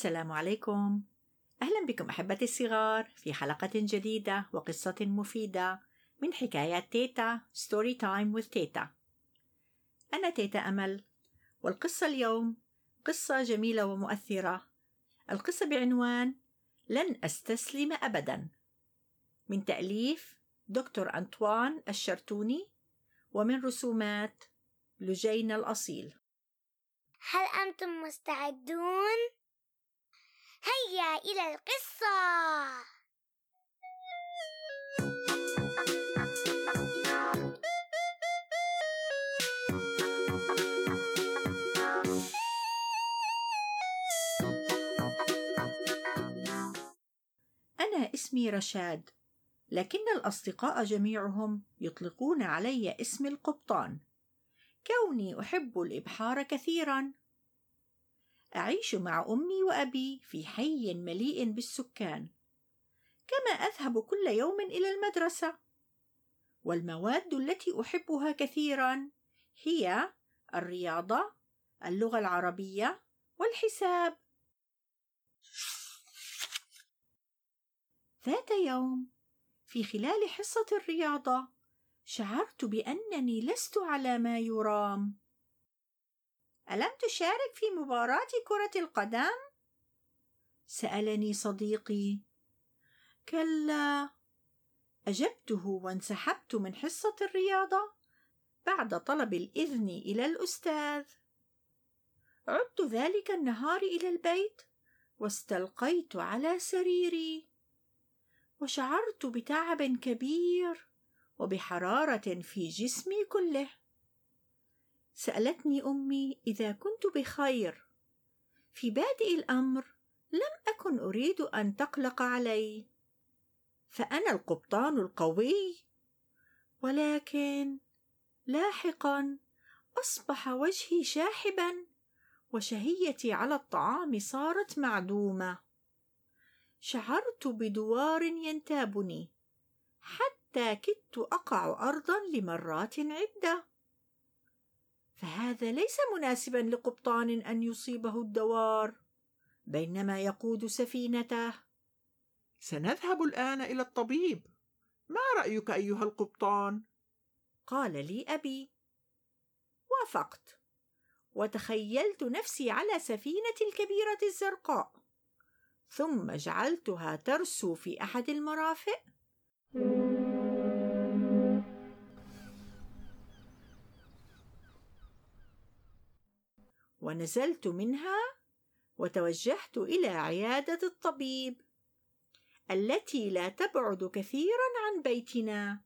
السلام عليكم. أهلا بكم أحبتي الصغار في حلقة جديدة وقصة مفيدة من حكايات تيتا story time with تيتا. أنا تيتا أمل والقصة اليوم قصة جميلة ومؤثرة. القصة بعنوان لن أستسلم أبدا من تأليف دكتور أنطوان الشرتوني ومن رسومات لجين الأصيل. هل أنتم مستعدون؟ هيا إلى القصة. أنا اسمي رشاد لكن الأصدقاء جميعهم يطلقون علي اسم القبطان. كوني أحب الإبحار كثيرا. أعيش مع أمي وأبي في حي مليء بالسكان. كما أذهب كل يوم إلى المدرسة. والمواد التي أحبها كثيرا هي الرياضة اللغة العربية والحساب. ذات يوم في خلال حصة الرياضة شعرت بأنني لست على ما يرام. ألم تشارك في مباراة كرة القدم؟ سألني صديقي. كلا. أجبته وانسحبت من حصة الرياضة بعد طلب الإذن إلى الأستاذ. عدت ذلك النهار إلى البيت واستلقيت على سريري. وشعرت بتعب كبير وبحرارة في جسمي كله. سألتني أمي إذا كنت بخير. في بادئ الأمر لم أكن أريد أن تقلق علي. فأنا القبطان القوي. ولكن لاحقا أصبح وجهي شاحبا وشهيتي على الطعام صارت معدومة. شعرت بدوار ينتابني حتى كدت أقع ارضا لمرات عدة. فهذا ليس مناسبا لقبطان أن يصيبه الدوار بينما يقود سفينته سنذهب الآن إلى الطبيب. ما رأيك أيها القبطان؟ قال لي أبي. وافقت. وتخيلت نفسي على سفينة الكبيرة الزرقاء ثم جعلتها ترسو في أحد المرافئ ونزلت منها وتوجهت إلى عيادة الطبيب التي لا تبعد كثيرا عن بيتنا.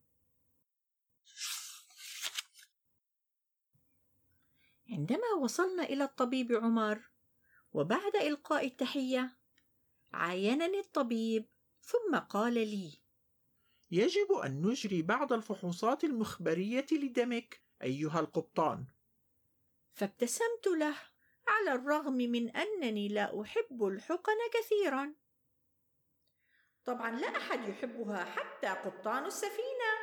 عندما وصلنا إلى الطبيب عمر وبعد إلقاء التحية عاينني الطبيب ثم قال لي يجب أن نجري بعض الفحوصات المخبرية لدمك أيها القبطان. فابتسمت له على الرغم من أنني لا أحب الحقن كثيرا. طبعا لا أحد يحبها حتى قبطان السفينة.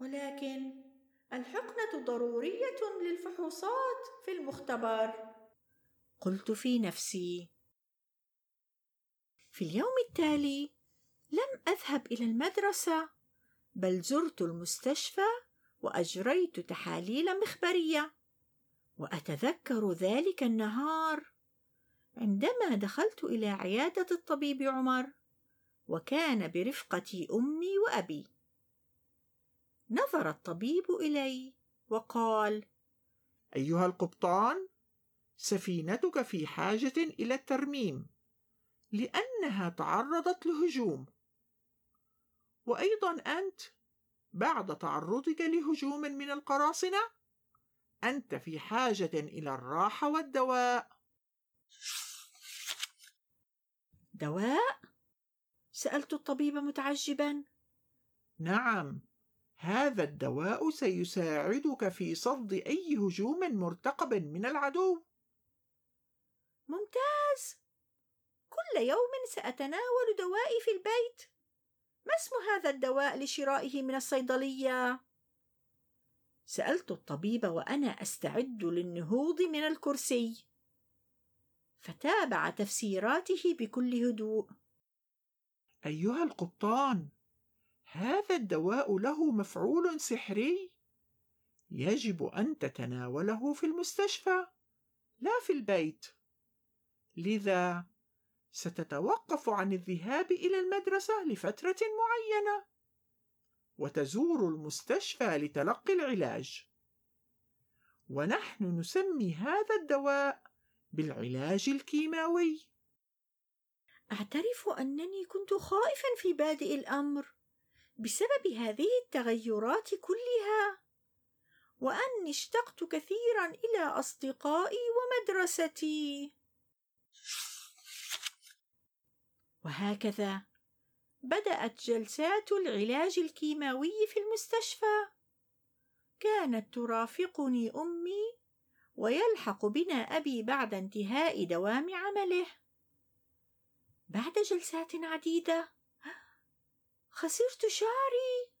ولكن الحقنة ضرورية للفحوصات في المختبر. قلت في نفسي في اليوم التالي لم أذهب إلى المدرسة بل زرت المستشفى وأجريت تحاليل مخبرية. وأتذكر ذلك النهار عندما دخلت إلى عيادة الطبيب عمر وكان برفقتي أمي وأبي. نظر الطبيب إلي وقال أيها القبطان سفينتك في حاجة إلى الترميم لأنها تعرضت لهجوم. وأيضا أنت بعد تعرضك لهجوم من القراصنة أنت في حاجة إلى الراحة والدواء. دواء؟ سألت الطبيب متعجبا. نعم هذا الدواء سيساعدك في صد أي هجوم مرتقب من العدو. ممتاز! كل يوم سأتناول دوائي في البيت. ما اسم هذا الدواء لشرائه من الصيدلية؟ سألت الطبيب وأنا أستعد للنهوض من الكرسي. فتابع تفسيراته بكل هدوء. أيها القبطان هذا الدواء له مفعول سحري. يجب أن تتناوله في المستشفى لا في البيت. لذا ستتوقف عن الذهاب إلى المدرسة لفترة معينة. وتزور المستشفى لتلقي العلاج. ونحن نسمي هذا الدواء بالعلاج الكيماوي. أعترف أنني كنت خائفا في بادئ الأمر بسبب هذه التغيرات كلها وأني اشتقت كثيرا إلى أصدقائي ومدرستي. وهكذا. بدأت جلسات العلاج الكيماوي في المستشفى. كانت ترافقني أمي ويلحق بنا أبي بعد انتهاء دوام عمله. بعد جلسات عديدة خسرت شعري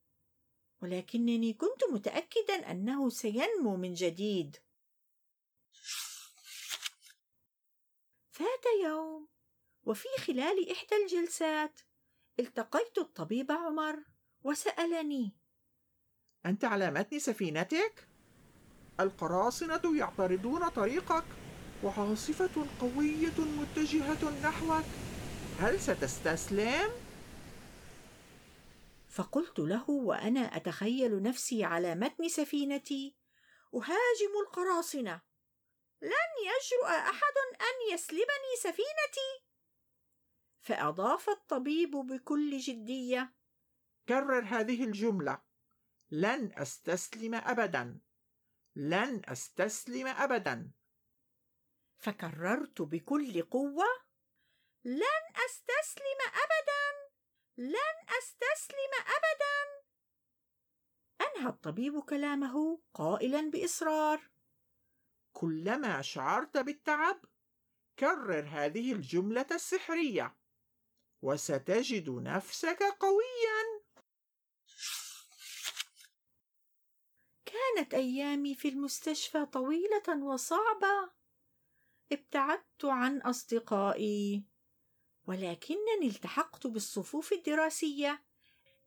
ولكنني كنت متاكدا أنه سينمو من جديد. فات يوم وفي خلال إحدى الجلسات التقيت الطبيب عمر وسألني. أنت على متن سفينتك؟ القراصنة يعترضون طريقك وعاصفة قوية متجهة نحوك. هل ستستسلم؟ فقلت له وأنا أتخيل نفسي على متن سفينتي. أهاجم القراصنة. لن يجرؤ أحد أن يسلبني سفينتي. فاضاف الطبيب بكل جدية. كرر هذه الجملة. لن أستسلم أبدا. لن أستسلم أبدا. فكررت بكل قوة. لن أستسلم ابدا. لن أستسلم ابدا. أنهى الطبيب كلامه قائلا بإصرار. كلما شعرت بالتعب كرر هذه الجملة السحرية. وستجد نفسك قويا. كانت أيامي في المستشفى طويلة وصعبة. ابتعدت عن أصدقائي ولكنني التحقت بالصفوف الدراسية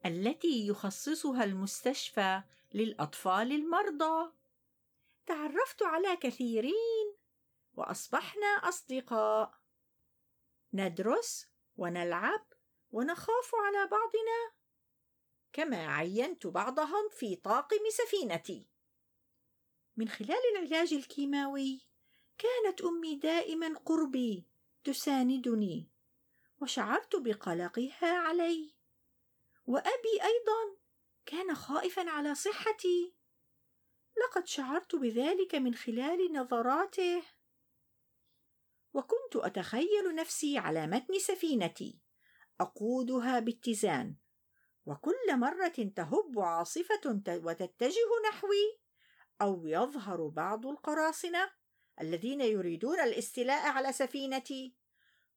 التي يخصصها المستشفى للأطفال المرضى. تعرفت على كثيرين وأصبحنا أصدقاء. ندرس ونلعب ونخاف على بعضنا. كما عينت بعضهم في طاقم سفينتي. من خلال العلاج الكيماوي كانت أمي دائما قربي تساندني وشعرت بقلقها علي. وأبي أيضا كان خائفا على صحتي. لقد شعرت بذلك من خلال نظراته. وكنت أتخيل نفسي على متن سفينتي. أقودها باتزان. وكل مرة تهب عاصفة وتتجه نحوي أو يظهر بعض القراصنة الذين يريدون الاستيلاء على سفينتي.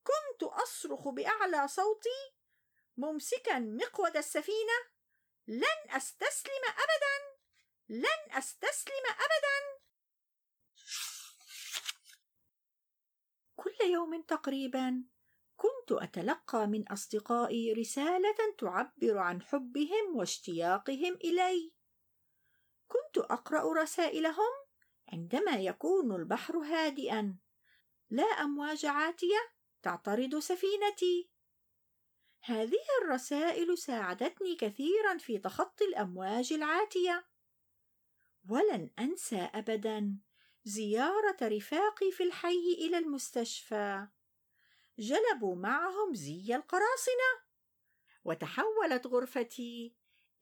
كنت أصرخ بأعلى صوتي ممسكا مقود السفينة. لن أستسلم ابدا. لن أستسلم ابدا. كل يوم تقريبا. كنت أتلقى من أصدقائي رسالة تعبر عن حبهم واشتياقهم إلي. كنت أقرأ رسائلهم عندما يكون البحر هادئا. لا أمواج عاتية تعترض سفينتي. هذه الرسائل ساعدتني كثيرا في تخطي الأمواج العاتية. ولن أنسى ابدا. زيارة رفاقي في الحي إلى المستشفى. جلبوا معهم زي القراصنة. وتحولت غرفتي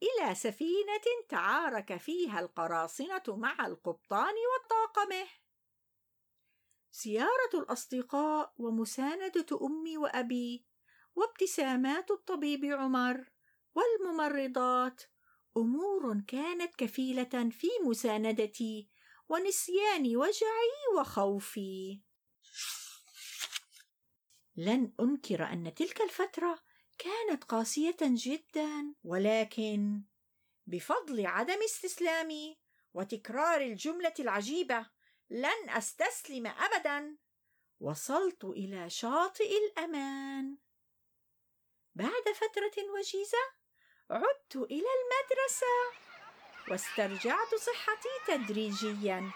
إلى سفينة تعارك فيها القراصنة مع القبطان وطاقمه زيارة الأصدقاء ومساندة أمي وأبي وابتسامات الطبيب عمر والممرضات أمور كانت كفيلة في مساندتي ونسيان وجعي وخوفي. لن أنكر أن تلك الفترة كانت قاسية جدا ولكن بفضل عدم استسلامي وتكرار الجملة العجيبة لن أستسلم ابدا. وصلت إلى شاطئ الأمان. بعد فترة وجيزة عدت إلى المدرسة. واسترجعت صحتي تدريجيا.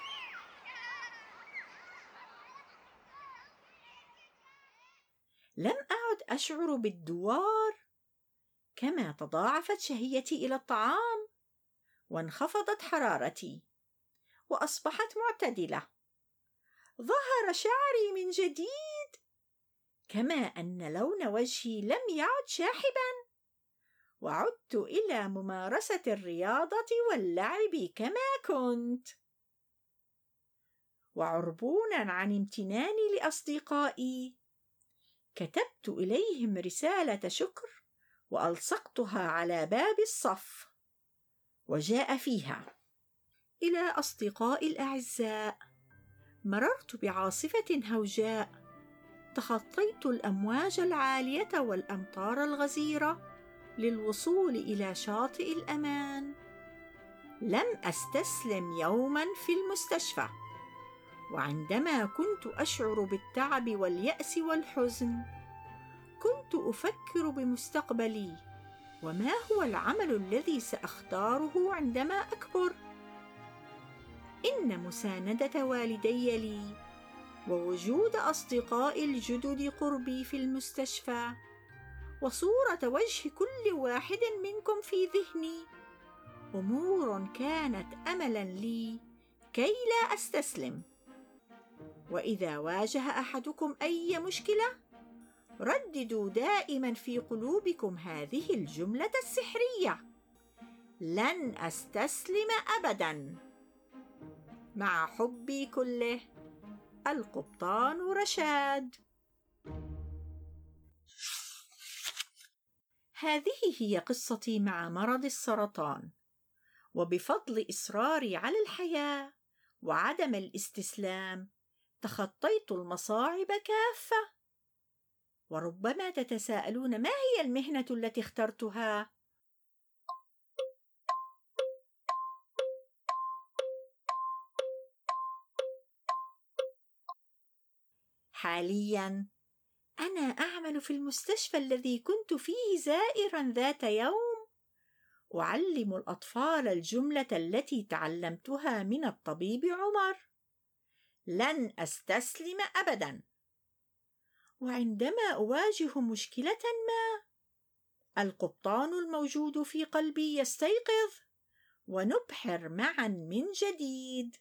لم أعد أشعر بالدوار كما تضاعفت شهيتي إلى الطعام وانخفضت حرارتي وأصبحت معتدلة. ظهر شعري من جديد كما أن لون وجهي لم يعد شاحبا. وعدت إلى ممارسة الرياضة واللعب كما كنت. وعربونا عن امتناني لأصدقائي. كتبت إليهم رسالة شكر وألصقتها على باب الصف وجاء فيها. إلى أصدقائي الأعزاء مررت بعاصفة هوجاء تخطيت الأمواج العالية والأمطار الغزيرة للوصول إلى شاطئ الأمان. لم أستسلم يوما في المستشفى وعندما كنت أشعر بالتعب واليأس والحزن كنت أفكر بمستقبلي وما هو العمل الذي سأختاره عندما أكبر؟ إن مساندة والدي لي ووجود أصدقائي الجدد قربي في المستشفى. وصورة وجه كل واحد منكم في ذهني. أمور كانت أملا لي كي لا أستسلم. وإذا واجه أحدكم أي مشكلة رددوا دائما في قلوبكم هذه الجملة السحرية. لن أستسلم أبدا. مع حبي كله القبطان رشاد. هذه هي قصتي مع مرض السرطان. وبفضل إصراري على الحياة وعدم الاستسلام تخطيت المصاعب كافة. وربما تتساءلون ما هي المهنة التي اخترتها؟ حاليا أنا أعمل في المستشفى الذي كنت فيه زائرا ذات يوم؟ أعلم الأطفال الجملة التي تعلمتها من الطبيب عمر. لن أستسلم ابدا. وعندما أواجه مشكلة ما القبطان الموجود في قلبي يستيقظ ونبحر معا من جديد.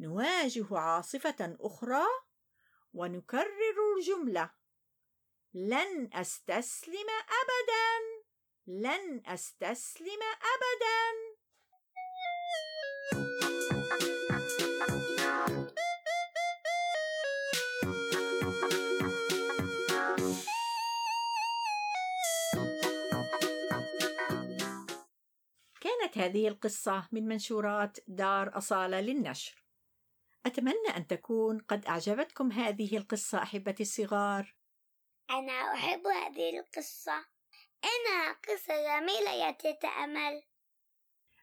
نواجه عاصفة أخرى ونكرر الجملة. لن أستسلم ابدا لن أستسلم ابدا كانت هذه القصة من منشورات دار أصالة للنشر. أتمنى أن تكون قد أعجبتكم هذه القصة أحبتي الصغار. أنا أحب هذه القصة إنها قصة جميلة يا تيتا أمل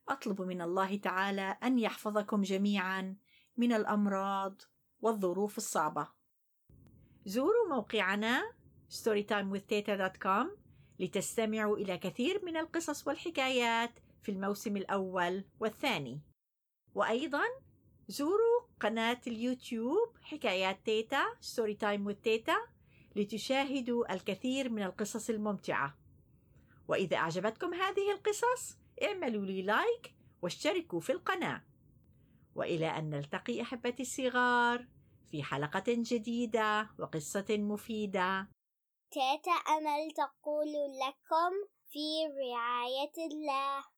أطلب من الله تعالى أن يحفظكم جميعا من الأمراض والظروف الصعبة. زوروا موقعنا storytimewithteta.com لتستمعوا إلى كثير من القصص والحكايات في الموسم الأول والثاني. وأيضا زوروا قناة اليوتيوب حكايات تيتا story time with تيتا لتشاهدوا الكثير من القصص الممتعة. وإذا أعجبتكم هذه القصص اعملوا لي like واشتركوا في القناة. وإلى أن نلتقي أحبتي الصغار في حلقة جديدة وقصة مفيدة. تيتا أمل تقول لكم في رعاية الله.